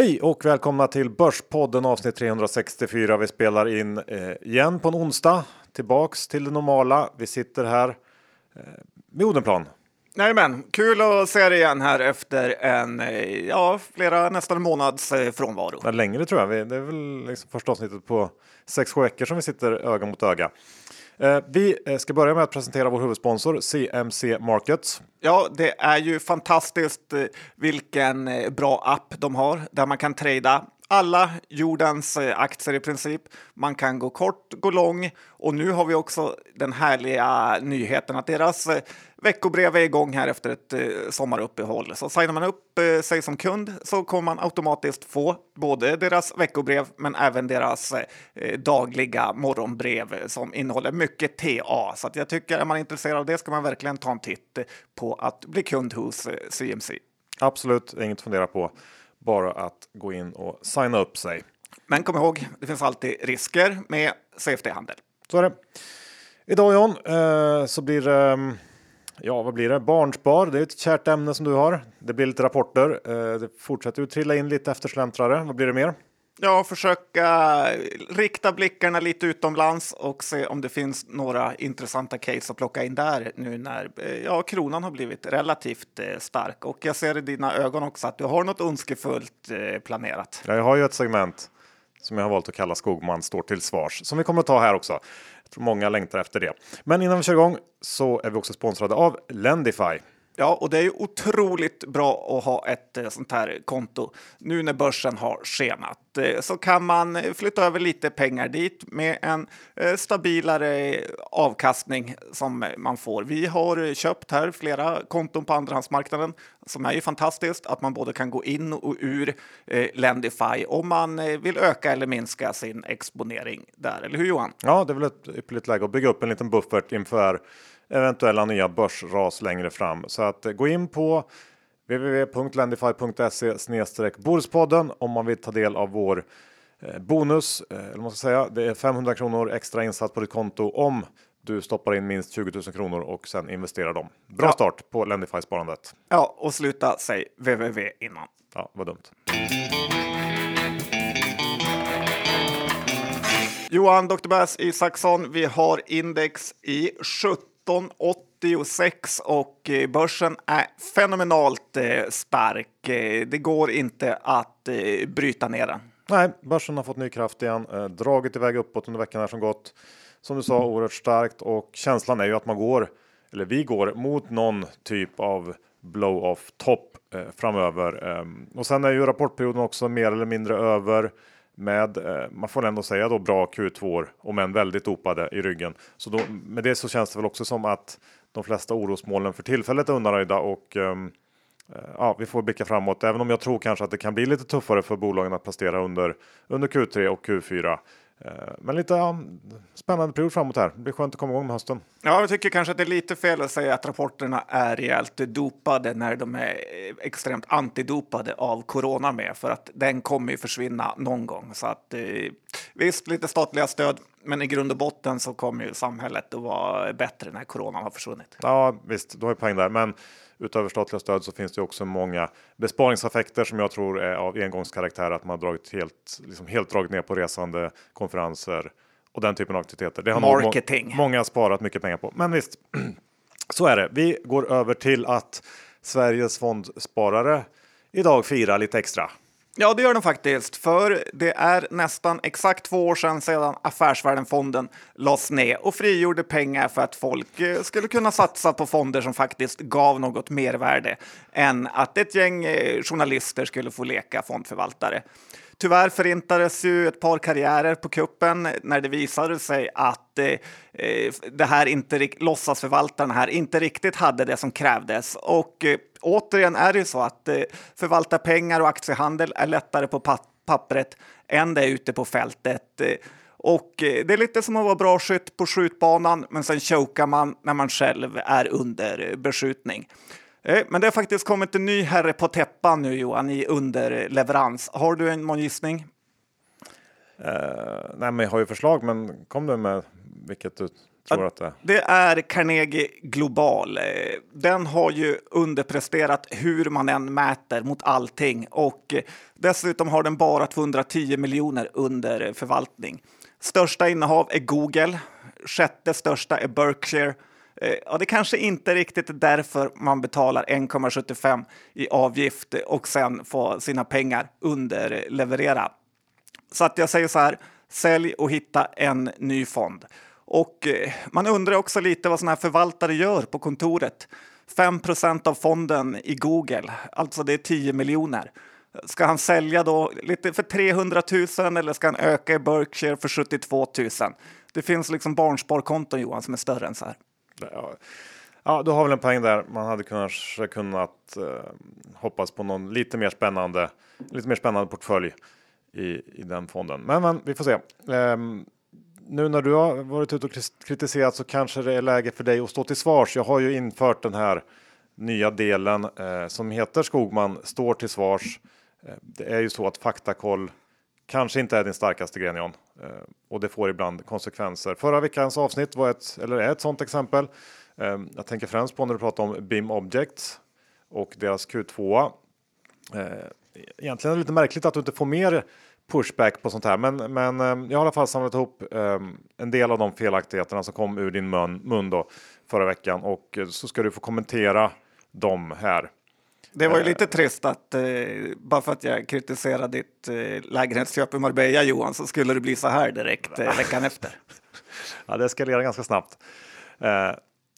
Hej och välkomna till Börspodden avsnitt 364. Vi spelar in eh, igen på en onsdag. Tillbaks till det normala. Vi sitter här eh, med Odenplan. Jajamän, kul att se dig igen här efter en, eh, ja, flera, nästan en månads eh, frånvaro. Längre tror jag. Vi, det är väl liksom första avsnittet på 6-7 veckor som vi sitter öga mot öga. Eh, vi eh, ska börja med att presentera vår huvudsponsor CMC Markets. Ja, det är ju fantastiskt eh, vilken bra app de har där man kan trada alla jordens aktier i princip. Man kan gå kort, gå lång och nu har vi också den härliga nyheten att deras veckobrev är igång här efter ett eh, sommaruppehåll. Så signar man upp sig som kund så kommer man automatiskt få både deras veckobrev men även deras dagliga morgonbrev som innehåller mycket TA. Så jag tycker är man intresserad av det ska man verkligen ta en titt på att bli kund hos CMC. Absolut, inget att fundera på bara att gå in och signa upp sig. Men kom ihåg, det finns alltid risker med CFD-handel. Så är det. Idag John, eh, så blir det, mm, ja vad blir det, barnspar. Det är ett kärt ämne som du har. Det blir lite rapporter. Eh, det fortsätter att trilla in lite eftersläntrare. Vad blir det mer? Ja, försöka rikta blickarna lite utomlands och se om det finns några intressanta case att plocka in där nu när eh, ja, kronan har blivit relativt eh, stark. Och jag ser i dina ögon också att du har något önskefullt planerat. Ja, jag har ju ett segment som jag har valt att kalla Skogman står till svars som vi kommer att ta här också. Jag tror många längtar efter det. Men innan vi kör igång så är vi också sponsrade av Lendify. Ja, och det är ju otroligt bra att ha ett eh, sånt här konto nu när börsen har skenat. Eh, så kan man eh, flytta över lite pengar dit med en stabilare avkastning som man får. Vi har köpt här flera konton på andrahandsmarknaden som är ju fantastiskt att man både kan gå in och ur Lendify om man vill öka eller minska sin exponering där. Eller hur Johan? Ja, det är väl ett ypperligt läge att bygga upp en liten buffert inför eventuella nya börsras längre fram. Så att gå in på www.lendify.se Borspodden om man vill ta del av vår eh, bonus. Eh, eller man ska säga, det är 500 kronor extra insatt på ditt konto om du stoppar in minst 20 000 kronor och sen investerar dem. Bra ja. start på Lendify sparandet. Ja, och sluta säg www innan. Ja, vad dumt. Johan Dr. Bass Isaksson, vi har index i 70 1986 och börsen är fenomenalt stark. Det går inte att bryta ner den. Nej, börsen har fått ny kraft igen, dragit iväg uppåt under veckan här som gått. Som du sa, oerhört starkt och känslan är ju att man går, eller vi går mot någon typ av blow-off topp framöver. Och sen är ju rapportperioden också mer eller mindre över med, eh, man får ändå säga då bra Q2 om än väldigt dopade i ryggen. Så då, med det så känns det väl också som att de flesta orosmolnen för tillfället är undanröjda och um, ja, vi får blicka framåt. Även om jag tror kanske att det kan bli lite tuffare för bolagen att prestera under under Q3 och Q4. Eh, men lite ja, spännande period framåt här. Det blir skönt att komma igång med hösten. Ja, jag tycker kanske att det är lite fel att säga att rapporterna är rejält dopade när de är extremt antidopade av corona med, för att den kommer ju försvinna någon gång. Så att eh, visst, lite statliga stöd, men i grund och botten så kommer ju samhället att vara bättre när coronan har försvunnit. Ja, visst, du har ju poäng där, men utöver statliga stöd så finns det också många besparingseffekter som jag tror är av engångskaraktär. Att man har dragit helt, liksom helt dragit ner på resande, konferenser och den typen av aktiviteter. Det har Marketing. Må många sparat mycket pengar på. Men visst, så är det. Vi går över till att Sveriges fondsparare idag firar lite extra. Ja, det gör den faktiskt. För det är nästan exakt två år sedan sedan Affärsvärlden-fonden lades ner och frigjorde pengar för att folk eh, skulle kunna satsa på fonder som faktiskt gav något mervärde än att ett gäng eh, journalister skulle få leka fondförvaltare. Tyvärr förintades ju ett par karriärer på kuppen när det visade sig att eh, eh det här inte, låtsasförvaltaren här inte riktigt hade det som krävdes. Och eh, återigen är det ju så att eh, förvalta pengar och aktiehandel är lättare på pappret än det är ute på fältet. Eh, och eh, det är lite som att vara bra skytt på skjutbanan, men sen chokar man när man själv är under beskjutning. Eh, men det har faktiskt kommit en ny herre på täppan nu Johan i underleverans. Har du en gissning? Uh, nej, men jag har ju förslag, men kom du med vilket du Tror att det. Det är Carnegie Global. Eh, Den har ju underpresterat hur man än mäter mot allting och dessutom har den bara 210 miljoner under förvaltning. Största innehav är Google, sjätte största är Berkshire. Eh, Ja, det kanske inte riktigt är därför man betalar 1,75 i avgift och sen får sina pengar underleverera. Så att jag säger så här, sälj och hitta en ny fond. Och eh, man undrar också lite vad sådana här förvaltare gör på kontoret. 5% av fonden i Google, alltså det är 10 miljoner. Ska han sälja då lite för 300 000 eller ska han öka i Berkshire för 72 000? Det finns liksom barnsparkonton Johan som är större än så här. Ja, ja, du har väl en poäng där. Man hade kanske kunnat eh, hoppas på någon lite mer spännande, lite mer spännande portfölj i, i den fonden. Men, men vi får se. Ehm, nu när du har varit ute och kritiserat så kanske det är läge för dig att stå till svars. Jag har ju infört den här nya delen eh, som heter Skogman står till svars. Eh, det är ju så att faktakoll kanske inte är din starkaste gren John. Eh, och det får ibland konsekvenser. Förra veckans avsnitt var ett, eller är ett sådant exempel. Eh, jag tänker främst på när du pratar om BIM Objects och deras Q2. Eh, egentligen är det lite märkligt att du inte får mer pushback på sånt här, men, men jag har i alla fall samlat ihop en del av de felaktigheterna som kom ur din mun, mun då förra veckan och så ska du få kommentera dem här. Det var ju lite trist att eh, bara för att jag kritiserade ditt eh, lägenhetsköp i Marbella Johan så skulle det bli så här direkt eh, veckan efter. Ja, det eskalerar ganska snabbt. Eh,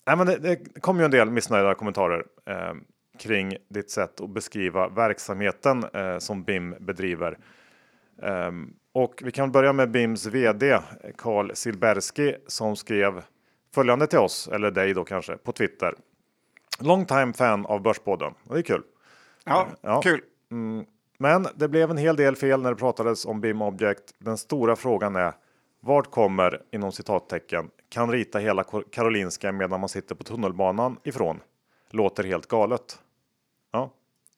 nej, men det, det kom ju en del missnöjda kommentarer eh, kring ditt sätt att beskriva verksamheten eh, som BIM bedriver. Ehm, och vi kan börja med BIMs vd Carl Silberski som skrev följande till oss, eller dig då kanske, på Twitter. Long time fan av Börspodden. Och det är kul. Ja, Ja. kul. Mm, men det blev en hel del fel när det pratades om BIM Object. Den stora frågan är vart kommer inom citattecken kan rita hela Karolinska medan man sitter på tunnelbanan ifrån? Låter helt galet. Ja,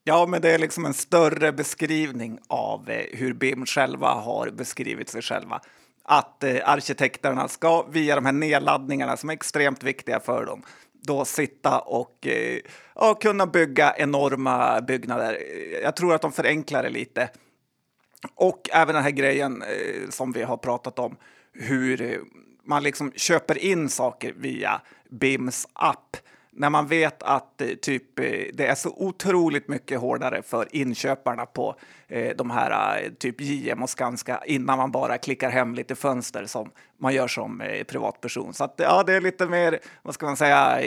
Ja, men det är liksom en större beskrivning av eh, hur BIM själva har beskrivit sig själva. Att eh, arkitekterna ska via de här nedladdningarna som är extremt viktiga för dem då sitta och eh, ja, kunna bygga enorma byggnader. Jag tror att de förenklar det lite. Och även den här grejen eh, som vi har pratat om, hur eh, man liksom köper in saker via BIMs app. När man vet att eh, typ, eh, det är så otroligt mycket hårdare för inköparna på eh, de här eh, typ JM och Skanska innan man bara klickar hem lite fönster som man gör som eh, privatperson. Så att, ja, det är lite mer, vad ska man säga,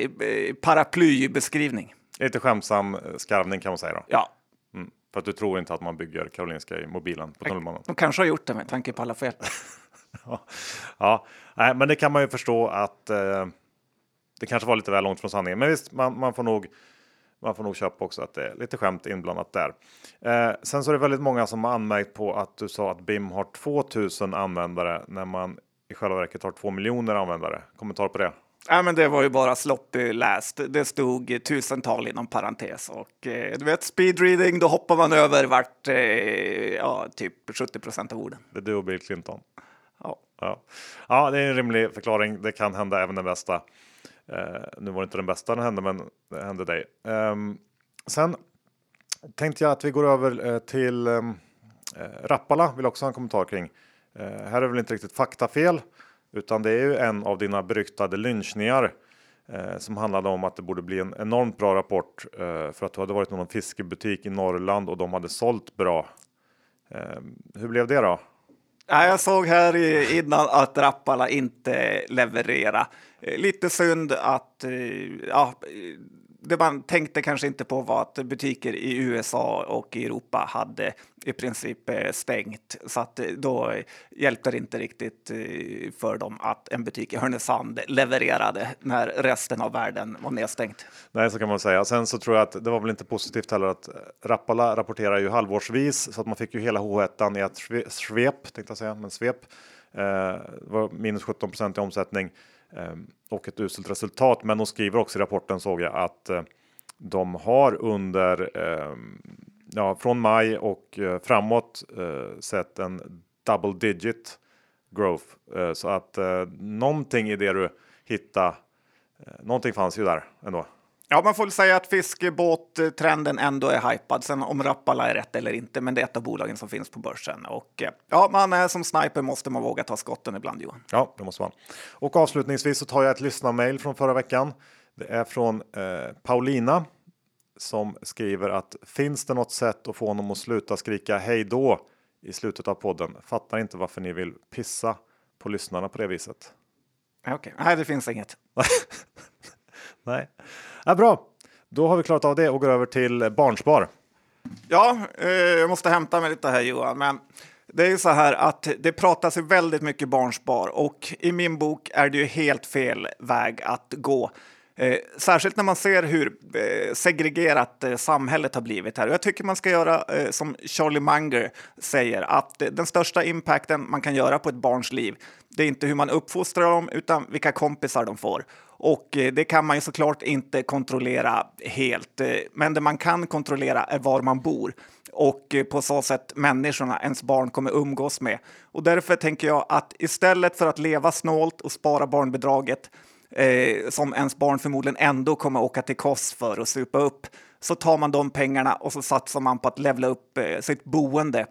paraplybeskrivning. lite skämtsam skarvning kan man säga då. Ja, Mm. För att du tror inte att man bygger Karolinska i mobilen på tunnelbanan. de kanske har gjort det med tanke på alla fel. Ja, ja. Nej, men det kan man ju förstå att eh, det kanske var lite väl långt från sanningen. Men visst, man, man, får nog, man får nog köpa också att det är lite skämt inblandat där. Eh, sen så är det väldigt många som har anmärkt på att du sa att BIM har 2000 användare när man i själva verket har 2 miljoner användare. Kommentar på det? Ja, men det var ju bara sloppy läst. Det stod tusental inom parentes och eh, du vet speedreading, då hoppar man över vart eh, ja, typ 70 procent av orden. Det är du och Bill Clinton. Ja. Ja. ja, det är en rimlig förklaring. Det kan hända även den bästa. Eh, nu var det inte den bästa den hände, men det hände dig. Ehm, sen tänkte jag att vi går över eh, till ehm, eh, Rappala. Vill också ha en kommentar kring. Eh, här är väl inte riktigt faktafel, utan det är ju en av dina beryktade lynchningar eh, som handlade om att det borde bli en enormt bra rapport eh, för att du hade varit i någon fiskebutik i Norrland och de hade sålt bra. Ehm, hur blev det då? Ja, jag såg här innan att Rappala inte levererade. Eh, lite synd att eh, ja, det man tänkte kanske inte på var att butiker i USA och i Europa hade i princip eh, stängt. Så att eh, då hjälpte det inte riktigt eh, för dem att en butik i Härnösand levererade när resten av världen var nedstängt. Nej, så kan man säga. Sen så tror jag att det var väl inte positivt heller att Rappala rapporterar ju halvårsvis så att man fick ju hela H1 i ett svep, tänkte jag säga, men svep. Eh, var minus 17 procent i omsättning Ehm, och ett uselt resultat. Men de skriver också i rapporten såg jag att eh, de har under ehm, ja, från maj och eh, framåt eh, sett en double digit growth. Så att någonting i det du hitta. Någonting fanns ju där ändå. Ja, man får väl säga att fiskebåttrenden ändå är hypad. Sen om Rappala är rätt eller inte, men det är ett av bolagen som finns på börsen. Och eh, ja, man är som sniper måste man våga ta skotten ibland, Johan. Ja, det måste man. Och avslutningsvis så tar jag ett lyssnarmail från förra veckan. Det är från eh, Paulina som skriver att finns det något sätt att få honom att sluta skrika hej då i slutet av podden? Fattar inte varför ni vill pissa på lyssnarna på det viset. Okej, okay. nej, det finns inget. nej, ja, bra. Då har vi klarat av det och går över till barnspar. Ja, eh, jag måste hämta mig lite här Johan, men det är ju så här att det pratas ju väldigt mycket barnspar och i min bok är det ju helt fel väg att gå. Eh, särskilt när man ser hur eh, segregerat eh, samhället har blivit här. Och jag tycker man ska göra eh, som Charlie Munger säger, att eh, den största impacten man kan göra på ett barns liv, det är inte hur man uppfostrar dem, utan vilka kompisar de får. Och eh, det kan man ju såklart inte kontrollera helt, eh, men det man kan kontrollera är var man bor och eh, på så sätt människorna ens barn kommer umgås med. Och därför tänker jag att istället för att leva snålt och spara barnbidraget eh, som ens barn förmodligen ändå kommer åka till Kos för och supa upp, så tar man de pengarna och så satsar man på att levla upp eh, sitt boende.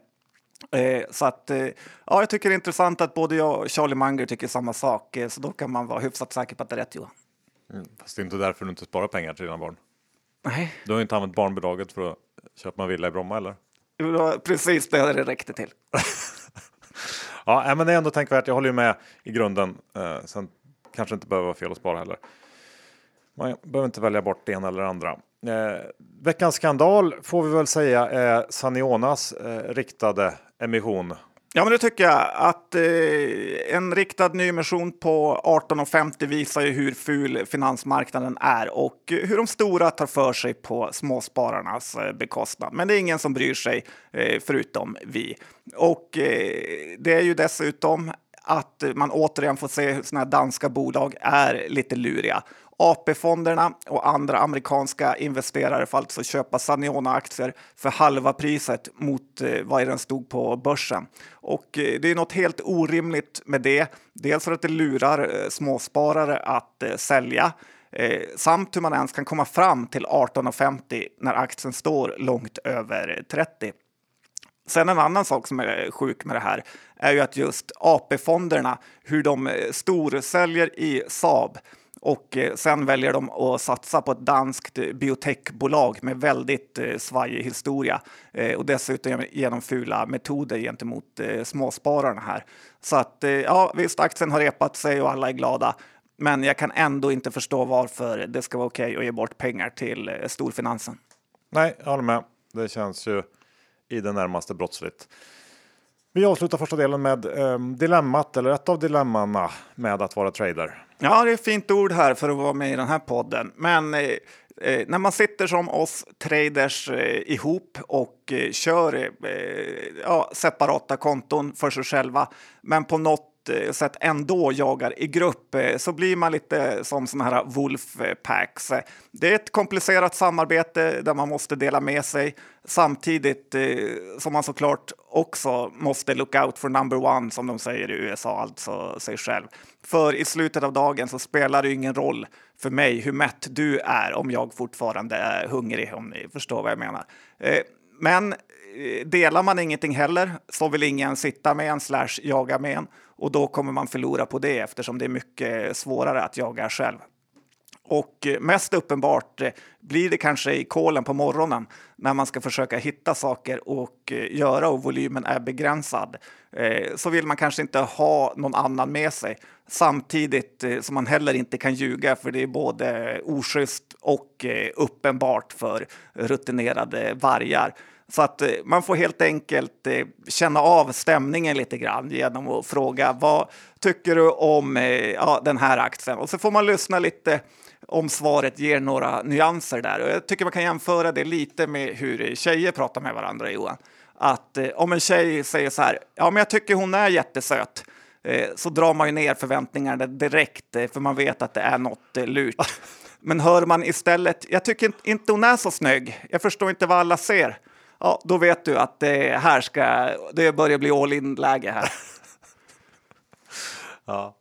Eh, så att, eh, ja, jag tycker det är intressant att både jag och Charlie Munger tycker samma sak, eh, så då kan man vara hyfsat säker på att det är rätt Johan. Mm, fast det är inte därför du inte sparar pengar till dina barn. Nej. Du har inte använt barnbidraget för att köpa en villa i Bromma eller? Jo, precis det det räckte till. ja, men det är ändå tänkvärt. Jag håller ju med i grunden. Eh, sen kanske inte behöver vara fel att spara heller. Man behöver inte välja bort det ena eller andra. Eh, veckans skandal får vi väl säga är Sanionas eh, riktade emission. Ja, men det tycker jag. Att eh, en riktad nyemission på 18,50 visar ju hur ful finansmarknaden är och hur de stora tar för sig på småspararnas eh, bekostnad. Men det är ingen som bryr sig eh, förutom vi. Och eh, det är ju dessutom att man återigen får se hur sådana här danska bolag är lite luriga. AP-fonderna och andra amerikanska investerare får alltså köpa Saniona-aktier för halva priset mot eh, vad den stod på börsen. Och eh, det är något helt orimligt med det. Dels för att det lurar eh, småsparare att sälja samt hur man ens kan komma fram till 18,50 när aktien står långt över 30. Sen en annan sak som är sjuk med det här är ju att just AP-fonderna, hur de storsäljer i Saab och eh, sen väljer de att satsa på ett danskt eh, biotechbolag med väldigt eh, svajig historia och dessutom genom fula metoder gentemot småspararna här. Så att ja, visst, aktien har repat sig och alla är glada. Men jag kan ändå inte förstå varför det ska vara okej okay att ge bort pengar till storfinansen. Nej, jag håller med. Det känns ju i det närmaste brottsligt. Vi avslutar första delen med eh, dilemmat, eller ett av dilemmana med att vara trader. Ja, det är ett fint ord här för att vara med i den här podden. Men eh, eh när man sitter som oss traders eh, ihop och eh, kör eh, eh ja, separata konton för sig själva, men på något Eh, sätt ändå jagar i grupp eh, så blir man lite som såna här Wolfpacks. Eh, det är ett komplicerat samarbete där man måste dela med sig samtidigt eh, som man såklart också måste look out for number one som de säger i USA, alltså sig själv. För i slutet av dagen så spelar det ingen roll för mig hur mätt du är om jag fortfarande är hungrig, om ni förstår vad jag menar. Men delar man ingenting heller så vill ingen sitta med en slash jaga med en och då kommer man förlora på det eftersom det är mycket svårare att jaga själv. Och mest uppenbart eh, blir det kanske i kolen på morgonen när man ska försöka hitta saker och eh, göra och volymen är begränsad. Eh, så vill man kanske inte ha någon annan med sig samtidigt som man heller inte kan ljuga för det är både oschysst och uppenbart för rutinerade vargar. Så att eh, man får helt enkelt eh, känna av stämningen lite grann genom att fråga vad tycker du om eh, ja, den här aktien? Och så får man lyssna lite om svaret ger några nyanser där. Och jag tycker man kan jämföra det lite med hur tjejer pratar med varandra, Johan. Att om en tjej säger så här, ja men jag tycker hon är jättesöt, så drar man ju ner förväntningarna direkt, för man vet att det är något lurt. Men hör man istället, jag tycker inte hon är så snygg, jag förstår inte vad alla ser ja, då vet du att det här ska, det börjar bli all in-läge här. ja.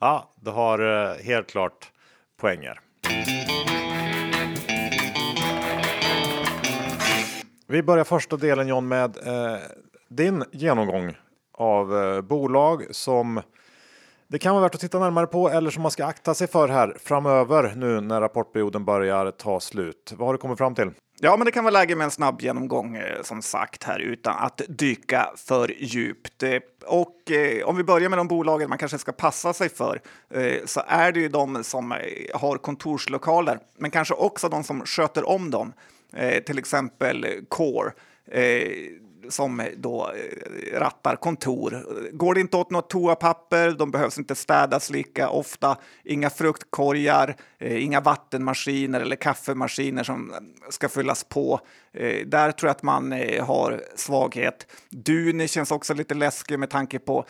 Ja, du har eh, helt klart poänger. Vi börjar första delen John med eh, din genomgång av eh, bolag som det kan vara värt att titta närmare på eller som man ska akta sig för här framöver nu när rapportperioden börjar ta slut. Vad har du kommit fram till? Ja, men det kan vara läge med en snabb genomgång eh, som sagt här utan att dyka för djupt. Eh, och eh, om vi börjar med de bolagen man kanske ska passa sig för eh, så är det ju de som eh, har kontorslokaler, men kanske också de som sköter om dem. Eh, till exempel Core som eh, då eh, rattar kontor. Går det inte åt något toapapper, de behövs inte städas lika ofta, inga fruktkorgar, eh, inga vattenmaskiner eller kaffemaskiner som ska fyllas på. Där tror jag att man har svaghet. Duni känns också lite läskig med tanke på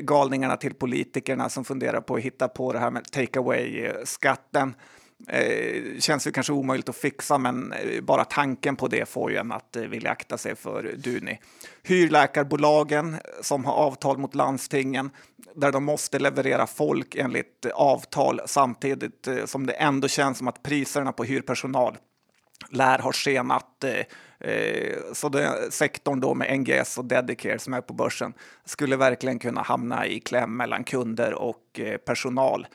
galningarna till politikerna som funderar på att hitta på det här med take away-skatten. Eh, känns ju kanske omöjligt att fixa, men eh, bara tanken på det får ju en att eh, vilja akta sig för Duni. Hyrläkarbolagen eh, som har avtal mot landstingen där de måste leverera folk enligt eh, avtal samtidigt eh, som det ändå känns som att priserna på hyrpersonal lär ha skenat. Eh, eh, så den sektorn då med NGS och Dedicare som är på börsen skulle verkligen kunna hamna i kläm mellan kunder och personal.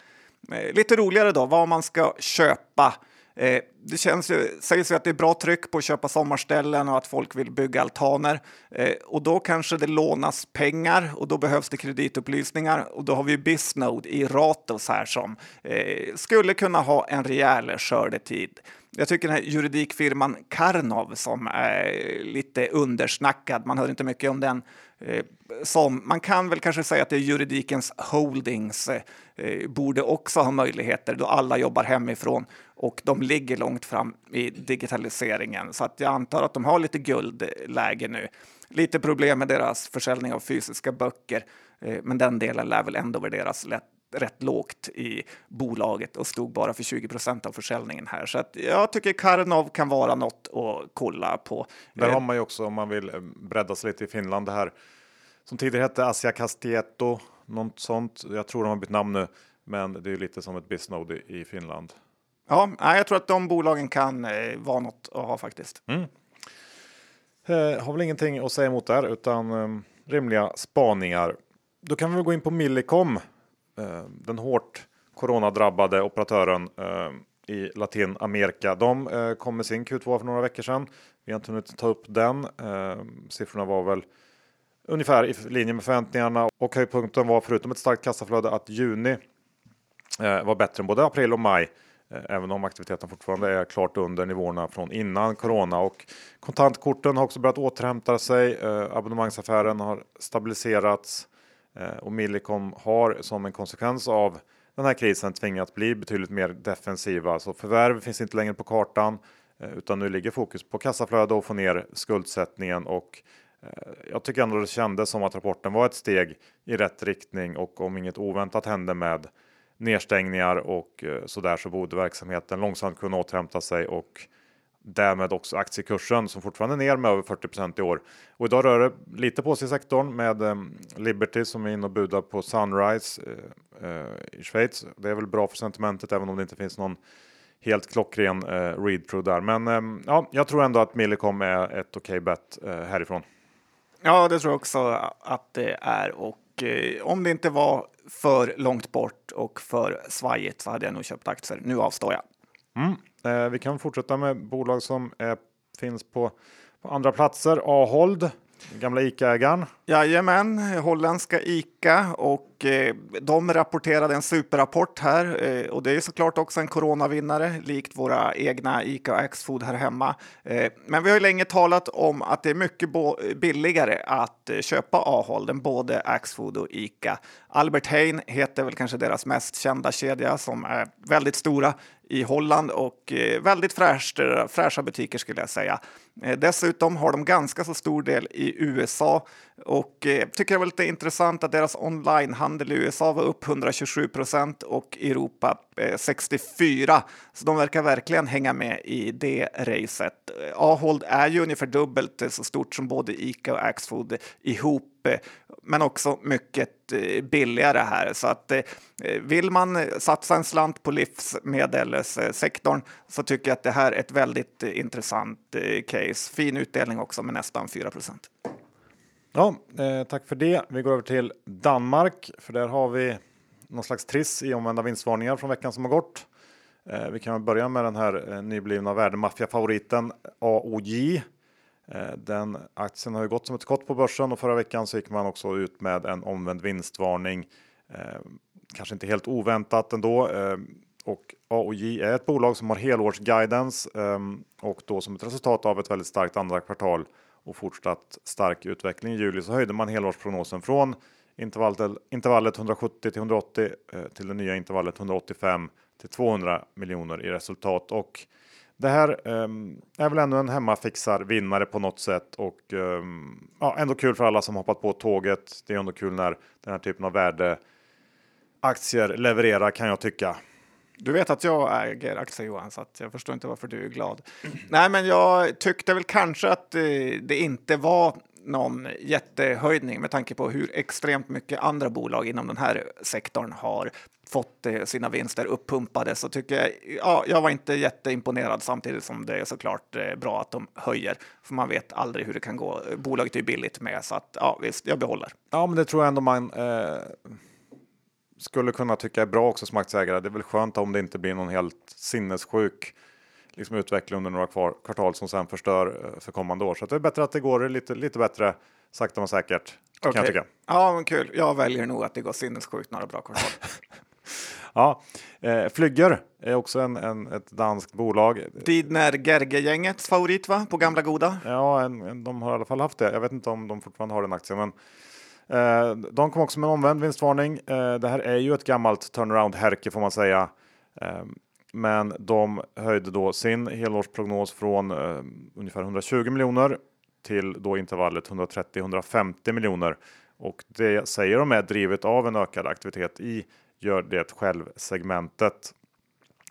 Eh, lite roligare då, vad man ska köpa. Eh, det känns ju, sägs ju att det är bra tryck på att köpa sommarställen och att folk vill bygga altaner. Eh, och då kanske det lånas pengar och då behövs det kreditupplysningar. Och då har vi Bisnode i Ratos här som eh, skulle kunna ha en rejäl skördetid. Jag tycker den här juridikfirman Karnov som är lite undersnackad, man hör inte mycket om den, eh, som man kan väl kanske säga att det är juridikens holdings eh, borde också ha möjligheter då alla jobbar hemifrån och de ligger långt fram i digitaliseringen. Så att jag antar att de har lite guldläge nu. Lite problem med deras försäljning av fysiska böcker, eh, men den delen lär väl ändå värderas lätt rätt lågt i bolaget och stod bara för 20 procent av försäljningen här. Så att jag tycker Karnov kan vara något att kolla på. Där har man ju också om man vill eh, bredda sig lite i Finland det här som tidigare hette Asia Castieto, något sånt. Jag tror de har bytt namn nu, men det är lite som ett Bisnode i Finland. Ja, jag tror att de bolagen kan eh, vara något att ha faktiskt. Mm. Eh, har väl ingenting att säga emot där, utan eh, rimliga spaningar. Då kan vi gå in på Millicom Eh, Eh, den hårt coronadrabbade operatören eh, i Latinamerika. De eh, kom med sin Q2 för några veckor sedan. Vi har inte hunnit ta upp den. Siffrorna var väl ungefär i linje med förväntningarna och höjdpunkten var förutom ett starkt kassaflöde att juni var bättre än både april och maj. Även om aktiviteten fortfarande är klart under nivåerna från innan corona och kontantkorten har också börjat återhämta sig. Abonnemangsaffären har stabiliserats Eh, och Millicom har som en konsekvens av den här krisen tvingats bli betydligt mer defensiva. Så förvärv finns inte längre på kartan eh, utan nu ligger fokus på kassaflöde och få ner skuldsättningen och eh, jag tycker ändå det kändes som att rapporten var ett steg i rätt riktning och om inget oväntat hände med nedstängningar och sådär så borde verksamheten långsamt kunna återhämta sig och därmed också aktiekursen som fortfarande är ner med över 40% i år. Och idag rör det lite på sig i sektorn med eh, Liberty som är inne och budar på Sunrise eh, eh, i Schweiz. Det är väl bra för sentimentet även om det inte finns någon helt klockren eh, read-through där. Men eh, ja, jag tror ändå att Millicom är ett okej okay bet eh, härifrån. Ja, det tror jag också att det är och eh, om det inte var för långt bort och för svajigt så hade jag nog köpt aktier. Nu avstår jag. Mm. Eh, vi kan fortsätta med bolag som eh, finns på, på andra platser. Ahold, gamla ICA-ägaren. Jajamän, holländska ICA och eh, de rapporterade en superrapport här eh, och det är såklart också en coronavinnare likt våra egna ICA och Axfood här hemma. Eh, men vi har ju länge talat om att det är mycket billigare att eh, köpa Ahold än både Axfood och ICA. Albert Heijn heter väl kanske deras mest kända kedja som är väldigt stora i Holland och eh, väldigt fräscht, fräscha butiker skulle jag säga. Eh, dessutom har de ganska så stor del i USA och eh, tycker det var lite intressant att deras onlinehandel i USA var upp 127 procent och i Europa eh, 64. Så de verkar verkligen hänga med i det racet. Eh, Ahold är ju ungefär dubbelt så stort som både Ica och Axfood ihop eh, men också mycket billigare här. Så att vill man satsa en slant på livsmedelssektorn så tycker jag att det här är ett väldigt intressant case. Fin utdelning också med nästan 4 procent. Ja, eh, tack för det. Vi går över till Danmark, för där har vi någon slags triss i omvända vinstvarningar från veckan som har gått. Eh, vi kan börja med den här eh, nyblivna värdemaffia-favoriten AOJ. Eh, den aktien har ju gått som ett skott på börsen och förra veckan så gick man också ut med en omvänd vinstvarning. Eh, kanske inte helt oväntat ändå. Eh, och AOJ är ett bolag som har helårsguidance eh, och då som ett resultat av ett väldigt starkt andra kvartal och fortsatt stark utveckling i juli så höjde man helårsprognosen från intervallet, intervallet 170 till 180 eh, till det nya intervallet 185 till 200 miljoner i resultat och det här um, är väl ändå en hemmafixar vinnare på något sätt och um, ja, ändå kul för alla som hoppat på tåget. Det är ändå kul när den här typen av värdeaktier levererar kan jag tycka. Du vet att jag äger aktier Johan, så jag förstår inte varför du är glad. Nej, men jag tyckte väl kanske att eh, det inte var någon jättehöjning med tanke på hur extremt mycket andra bolag inom den här sektorn har fått eh, sina vinster uppumpade så tycker jag, ja, jag var inte jätteimponerad samtidigt som det är såklart eh, bra att de höjer. För man vet aldrig hur det kan gå. Bolaget är billigt med så att ja, visst, jag behåller. Ja, men det tror jag ändå man eh skulle kunna tycka är bra också som aktieägare. Det är väl skönt om det inte blir någon helt sinnessjuk liksom utveckling under några kvar, kvartal som sen förstör eh, för kommande år. Så det är bättre att det går lite, lite bättre sakta men säkert. Okay. Kan jag tycka. Ja, men kul. Jag väljer nog att det går sinnessjukt några bra kvartal. ja, eh, Flygger är också en, en, ett danskt bolag. Didner Gerge-gängets favorit va? På gamla goda? Ja, en, en, de har i alla fall haft det. Jag vet inte om de fortfarande har den aktien, men Eh, de kom också med en omvänd vinstvarning. Eh, det här är ju ett gammalt turnaround-härke får man säga. Eh, men de höjde då sin helårsprognos från eh, ungefär 120 miljoner till då intervallet 130-150 miljoner. Och det säger de är drivet av en ökad aktivitet i gör det själv segmentet.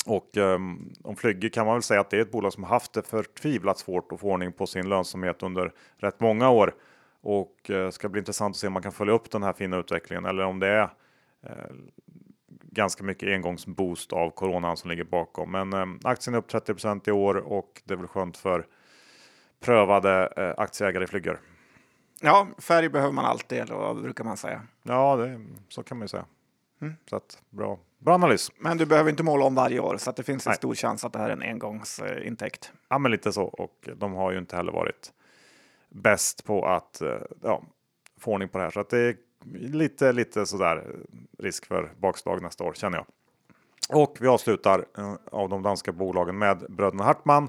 Och um, om Flygge kan man väl säga att det är ett bolag som haft det förtvivlat svårt att få ordning på sin lönsamhet under rätt många år. Och eh, ska bli intressant att se om man kan följa upp den här fina utvecklingen eller om det är eh, ganska mycket engångsboost av coronan som ligger bakom. Men eh, aktien är upp 30% i år och det är väl skönt för prövade aktieägare i flygor. Ja, färg behöver man alltid, eller brukar man säga? Ja, det, så kan man ju säga. Mm. Så att, bra, bra analys. Men du behöver inte måla om varje år, så att det finns en Nej. stor chans att det här är en engångsintäkt. Ja, men lite så. Och de har ju inte heller varit bäst på att eh, ja, få ordning på det här. Så att det är lite, lite sådär eh, risk för bakslag nästa år känner jag. Och vi avslutar eh, av de danska bolagen med bröderna Hartman.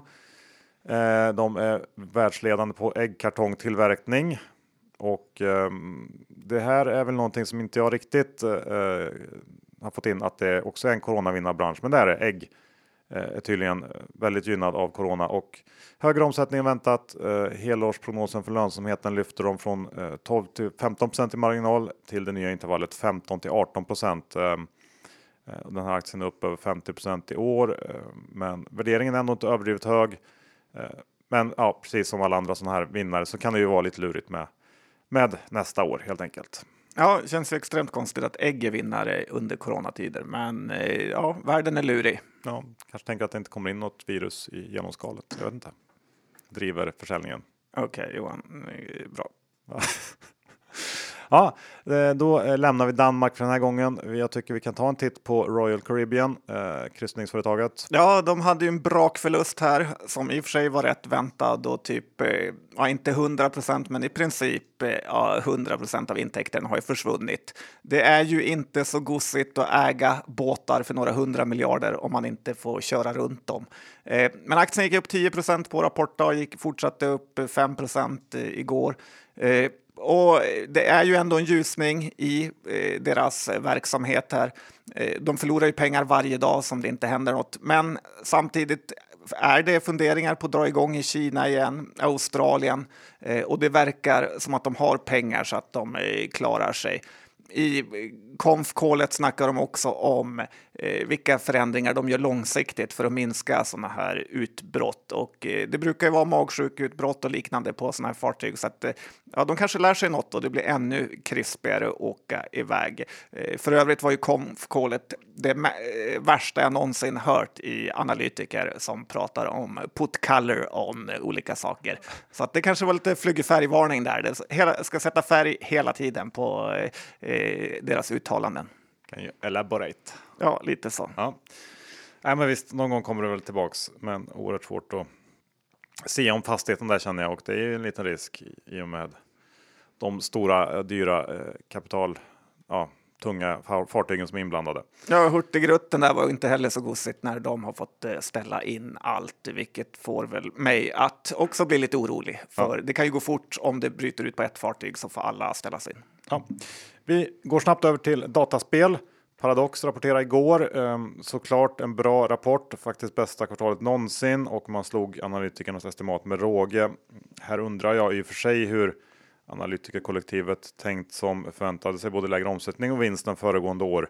De är världsledande på äggkartongtillverkning och ehm, det här är väl någonting som inte jag riktigt har fått in att det också är en coronavinnarbransch, men det är. Ägg Eh, är tydligen väldigt gynnad av corona och högre omsättning än väntat. Eh, helårsprognosen för lönsamheten lyfter de från eh, 12 till 15% i marginal till det nya intervallet 15 till 18% den här aktien är upp över 50% i år, men värderingen är ändå inte överdrivet hög. Men ja, precis som alla andra sådana här vinnare så kan det ju vara lite lurigt med, med nästa år helt enkelt. Ja, det känns ju extremt konstigt att ägg är vinnare under coronatider, men eh, ja, världen är lurig. Ja, kanske tänker att det inte kommer in något virus i genomskalet. Jag vet inte. Driver försäljningen. Okej, okay, Johan, bra. Ja, eh, då eh, lämnar vi Danmark för den här gången. Jag tycker vi kan ta en titt på Royal Caribbean, eh, kryssningsföretaget. Ja, de hade ju en brakförlust här som i och för sig var rätt väntad och typ, eh, ja inte 100 procent, men i princip eh, ja, 100 procent av intäkterna har ju försvunnit. Det är ju inte så gossigt att äga båtar för några hundra miljarder om man inte får köra runt dem. Eh, men aktien gick upp 10 procent på rapportdag, gick fortsatte upp 5 procent igår. Och det är ju ändå en ljusning i eh, deras verksamhet här. Eh, de förlorar ju pengar varje dag som det inte händer något, men samtidigt är det funderingar på att dra igång i Kina igen, Australien eh, och det verkar som att de har pengar så att de eh, klarar sig. I konfkålet snackar de också om eh, vilka förändringar de gör långsiktigt för att minska sådana här utbrott. Och eh, det brukar ju vara magsjukutbrott och liknande på sådana här fartyg. Så att, eh, ja, de kanske lär sig något och det blir ännu krispigare att åka iväg. Eh, för övrigt var ju konfkålet det eh, värsta jag någonsin hört i analytiker som pratar om put color on olika saker. Så att det kanske var lite flygerfärgvarning där. Det hela, ska sätta färg hela tiden på eh, deras uttalanden. Kan ju elaborate. Ja, lite så. Ja. Nej, men visst, någon gång kommer det väl tillbaks, men oerhört svårt att se om fastigheten där känner jag och det är ju en liten risk i och med de stora eh, dyra eh, kapital, ja, tunga fartygen som är inblandade. Ja, Hurtigruten där var inte heller så gosigt när de har fått eh, ställa in allt, vilket får väl mig att också bli lite orolig. För ja. det kan ju gå fort om det bryter ut på ett fartyg så får alla ställas in. Ja. Vi går snabbt över till dataspel. Paradox rapporterade igår ehm, såklart en bra rapport, faktiskt bästa kvartalet någonsin och man slog analytikernas estimat med råge. Här undrar jag i och för sig hur analytikerkollektivet tänkt som förväntade sig både lägre omsättning och vinst än föregående år.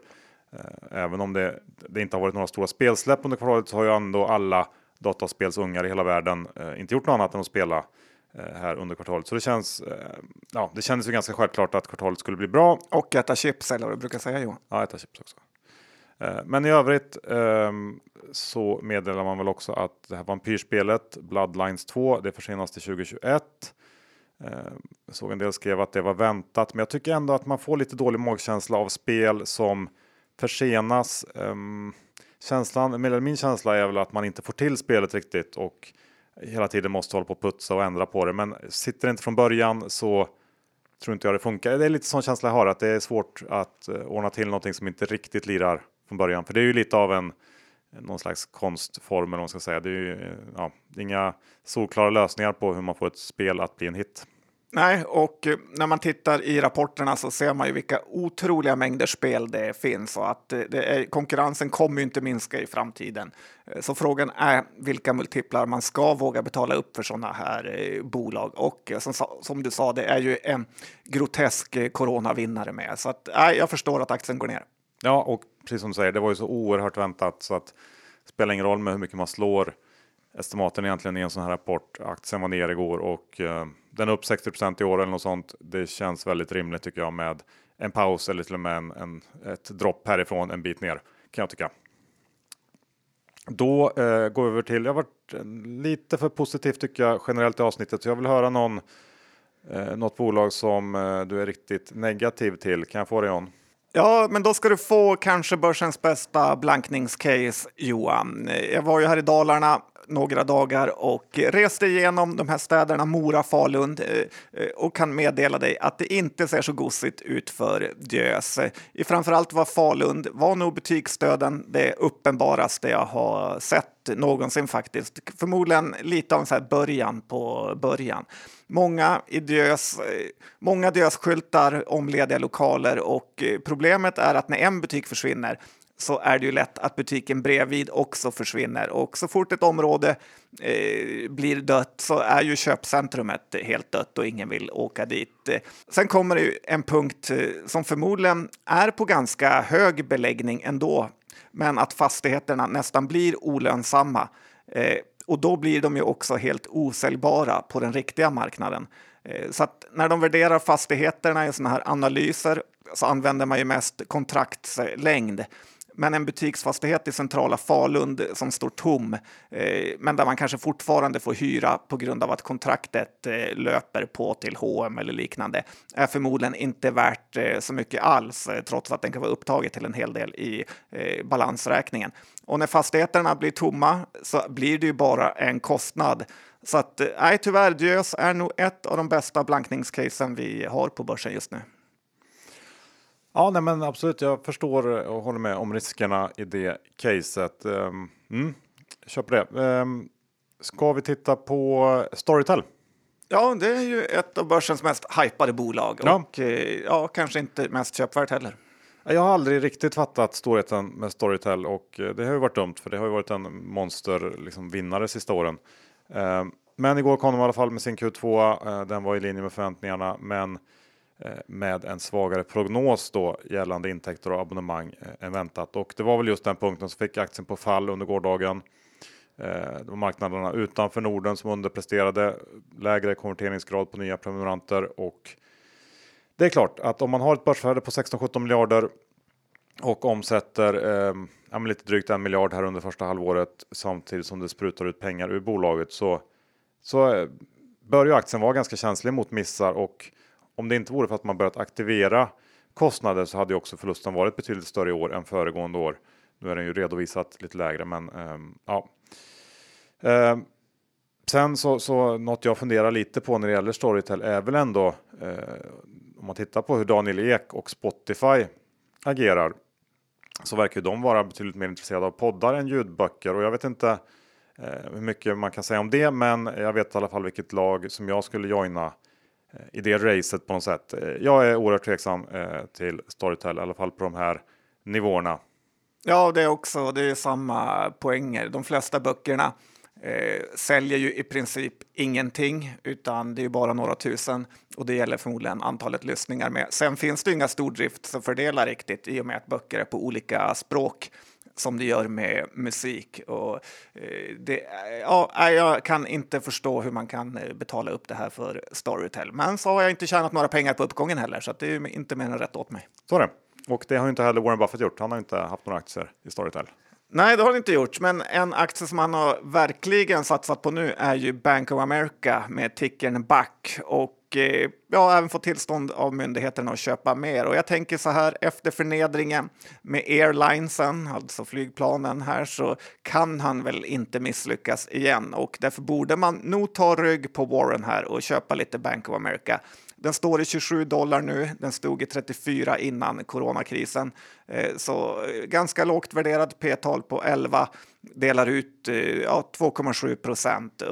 Eh, även om det, det, inte har varit några stora spelsläpp under kvartalet så har ju ändå alla dataspelsungar i hela världen eh, inte gjort något annat än att spela här under kvartalet. Så det känns, ja, det kändes ju ganska självklart att kvartalet skulle bli bra. Och äta chips eller vad du brukar säga Johan. Ja, äta chips också. Men i övrigt ehm, så meddelar man väl också att det här vampyrspelet Bloodlines 2, det försenas till 2021. Jag såg en del skrev att det var väntat, men jag tycker ändå att man får lite dålig magkänsla av spel som försenas. Ehm, känslan, min känsla är väl att man inte får till spelet riktigt och hela tiden måste hålla på och putsa och ändra på det. Men sitter det inte från början så tror inte jag det funkar. Det är lite sån känsla jag har att det är svårt att eh, ordna till någonting som inte riktigt lirar från början. För det är ju lite av en någon slags konstform eller vad man ska säga. Det är ju eh, ja, inga solklara lösningar på hur man får ett spel att bli en hit. Nej, och eh, när man tittar i rapporterna så ser man ju vilka otroliga mängder spel det finns och att eh, det är, konkurrensen kommer ju inte minska i framtiden. Eh, så frågan är vilka multiplar man ska våga betala upp för sådana här bolag. Och som, som, du sa, det är ju en grotesk coronavinnare med. Så att, nej, jag förstår att aktien går ner. Ja, och precis som du säger, det var ju så oerhört väntat så att det spelar ingen roll med hur mycket man slår estimaten egentligen i en sån här rapport. Aktien var ner igår och eh, den är upp 60% i år eller något sånt. Det känns väldigt rimligt tycker jag med en paus eller till och med en, en ett dropp härifrån en bit ner kan jag tycka. Då eh, går vi över till, jag har varit eh, lite för positiv tycker jag generellt i avsnittet så jag vill höra någon eh, något bolag som eh, du är riktigt negativ till. Kan jag få det John? Ja, men då ska du få kanske börsens bästa blankningscase, Johan. Jag var ju här i Dalarna några dagar och reste igenom de här städerna Mora, Falun eh, eh, och kan meddela dig att det inte ser så gosigt ut för Diös. Framförallt var Falun var nog butiksdöden det uppenbaraste jag har sett någonsin faktiskt. Förmodligen lite av en så början på början. Många, idös, eh, många dösskyltar om lediga lokaler och problemet är att när en butik försvinner så är det ju lätt att butiken bredvid också försvinner. Och så fort ett område eh, blir dött så är ju köpcentrumet helt dött och ingen vill åka dit. Sen kommer det ju en punkt eh, som förmodligen är på ganska hög beläggning ändå, men att fastigheterna nästan blir olönsamma. Eh, och då blir de ju också helt osäljbara på den riktiga marknaden. Eh, så att när de värderar fastigheterna i sådana här analyser så använder man ju mest kontraktslängd. Men en butiksfastighet i centrala Falun som står tom, eh, men där man kanske fortfarande får hyra på grund av att kontraktet eh, löper på till H&M eller liknande, är förmodligen inte värt eh, så mycket alls, eh, trots att den kan vara upptaget till en hel del i eh, balansräkningen. Och när fastigheterna blir tomma så blir det ju bara en kostnad. Så att, eh, nej, tyvärr, Diös är nog ett av de bästa blankningscasen vi har på börsen just nu. Ja, nej, men absolut. Jag förstår och håller med om riskerna i det caset. Um, mm, på det. Um, ska vi titta på Storytel? Ja, det är ju ett av börsens mest hypade bolag ja. och eh, ja, kanske inte mest köpvärt heller. Jag har aldrig riktigt fattat storheten med Storytel och eh, det har ju varit dumt för det har ju varit en monster liksom, vinnare sista åren. Um, men igår kom de i alla fall med sin Q2. Uh, den var i linje med förväntningarna, men Eh, med en svagare prognos då gällande intäkter och abonnemang eh, än väntat. Och det var väl just den punkten som fick aktien på fall under gårdagen. Eh, det var marknaderna utanför Norden som underpresterade, lägre konverteringsgrad på nya prenumeranter och det är klart att om man har ett börsvärde på 16-17 miljarder och omsätter eh, lite drygt en miljard här under första halvåret samtidigt som det sprutar ut pengar ur bolaget så, så bör ju aktien vara ganska känslig mot missar och om det inte vore för att man börjat aktivera kostnader så hade ju också förlusten varit betydligt större i år än föregående år. Nu är den ju redovisat lite lägre, men eh, ja. Eh, sen så, så något jag funderar lite på när det gäller Storytel är väl ändå eh, om man tittar på hur Daniel Ek och Spotify agerar så verkar de vara betydligt mer intresserade av poddar än ljudböcker och jag vet inte eh, hur mycket man kan säga om det, men jag vet i alla fall vilket lag som jag skulle joina Eh, i det racet på något sätt. Eh, jag är oerhört tveksam eh, till Storytel, i alla fall på de här nivåerna. Ja, det är också. Det är samma poänger. De flesta böckerna eh, säljer ju i princip ingenting, utan det är bara några tusen och det gäller förmodligen antalet lyssningar med. Sen finns det inga stordriftsfördelar riktigt i och med att böcker är på olika språk som det gör med musik. Och, eh, det, ja, jag kan inte förstå hur man kan eh, betala upp det här för Storytel. Men så har jag inte tjänat några pengar på uppgången heller, så det är inte mer än rätt åt mig. Så det. Och det har inte heller Warren Buffett gjort. Han har inte haft några aktier i Storytel. Nej, det har det inte gjort, men en aktie som han har verkligen satsat på nu är ju Bank of America med tickern BAC och och eh, ja, även fått tillstånd av myndigheterna att köpa mer. Och jag tänker så här efter förnedringen med airlinesen, alltså flygplanen här, så kan han väl inte misslyckas igen och därför borde man nog ta rygg på Warren här och köpa lite Bank of America. Den står i 27 dollar nu. Den stod i 34 innan coronakrisen. Eh, så eh, ganska lågt värderad P-tal på 11. Delar ut ja, 2,7 procent.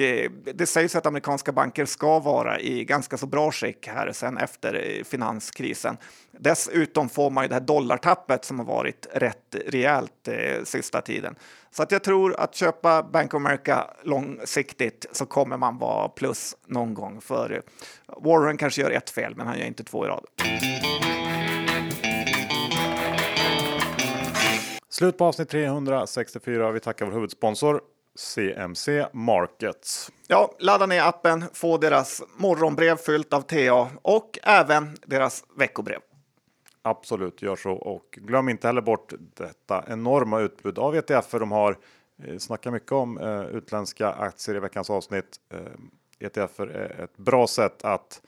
Eh, det sägs att amerikanska banker ska vara i ganska så bra skick här sen efter eh, finanskrisen. Dessutom får man ju det här dollartappet som har varit rätt rejält eh, sista tiden. Så att jag tror att köpa Bank of America långsiktigt så kommer man vara plus någon gång. För eh, Warren kanske gör ett fel, men han gör inte två i rad. Slut på avsnitt 364. Vi tackar vår huvudsponsor CMC Markets. Ja, ladda ner appen, få deras morgonbrev fyllt av TA och även deras veckobrev. Absolut, gör så och glöm inte heller bort detta enorma utbud av ETFer de har. Eh, snackar mycket om eh, utländska aktier i veckans avsnitt. Eh, ETFer är ett bra sätt att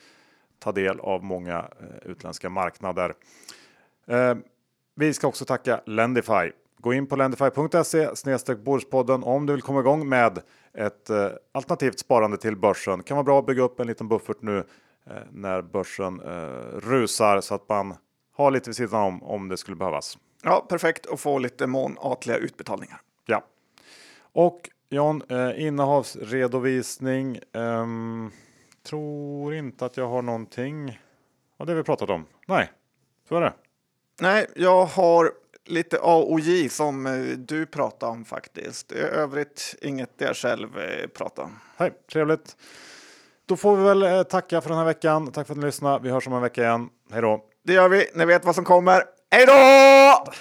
ta del av många eh, utländska marknader. Vi ska också tacka Lendify. Gå in på lendify.se Börspodden om du vill komma igång med ett eh, alternativt sparande till börsen. Kan vara bra att bygga upp en liten buffert nu när börsen rusar så att man ha lite vid sidan om om det skulle behövas. Ja, perfekt att få lite månatliga utbetalningar. Ja, och John, eh, innehavsredovisning. Eh, tror inte att jag har någonting av det vi pratat om. Nej, så är det. Nej, jag har lite A och J som eh, du pratade om faktiskt. I övrigt inget jag själv eh, pratar om. Hej, trevligt. Då får vi väl eh, tacka för den här veckan. Tack för att ni lyssnade. Vi hörs om en vecka igen. Hej då! Det gör vi. Ni vet vad som kommer. Hej då!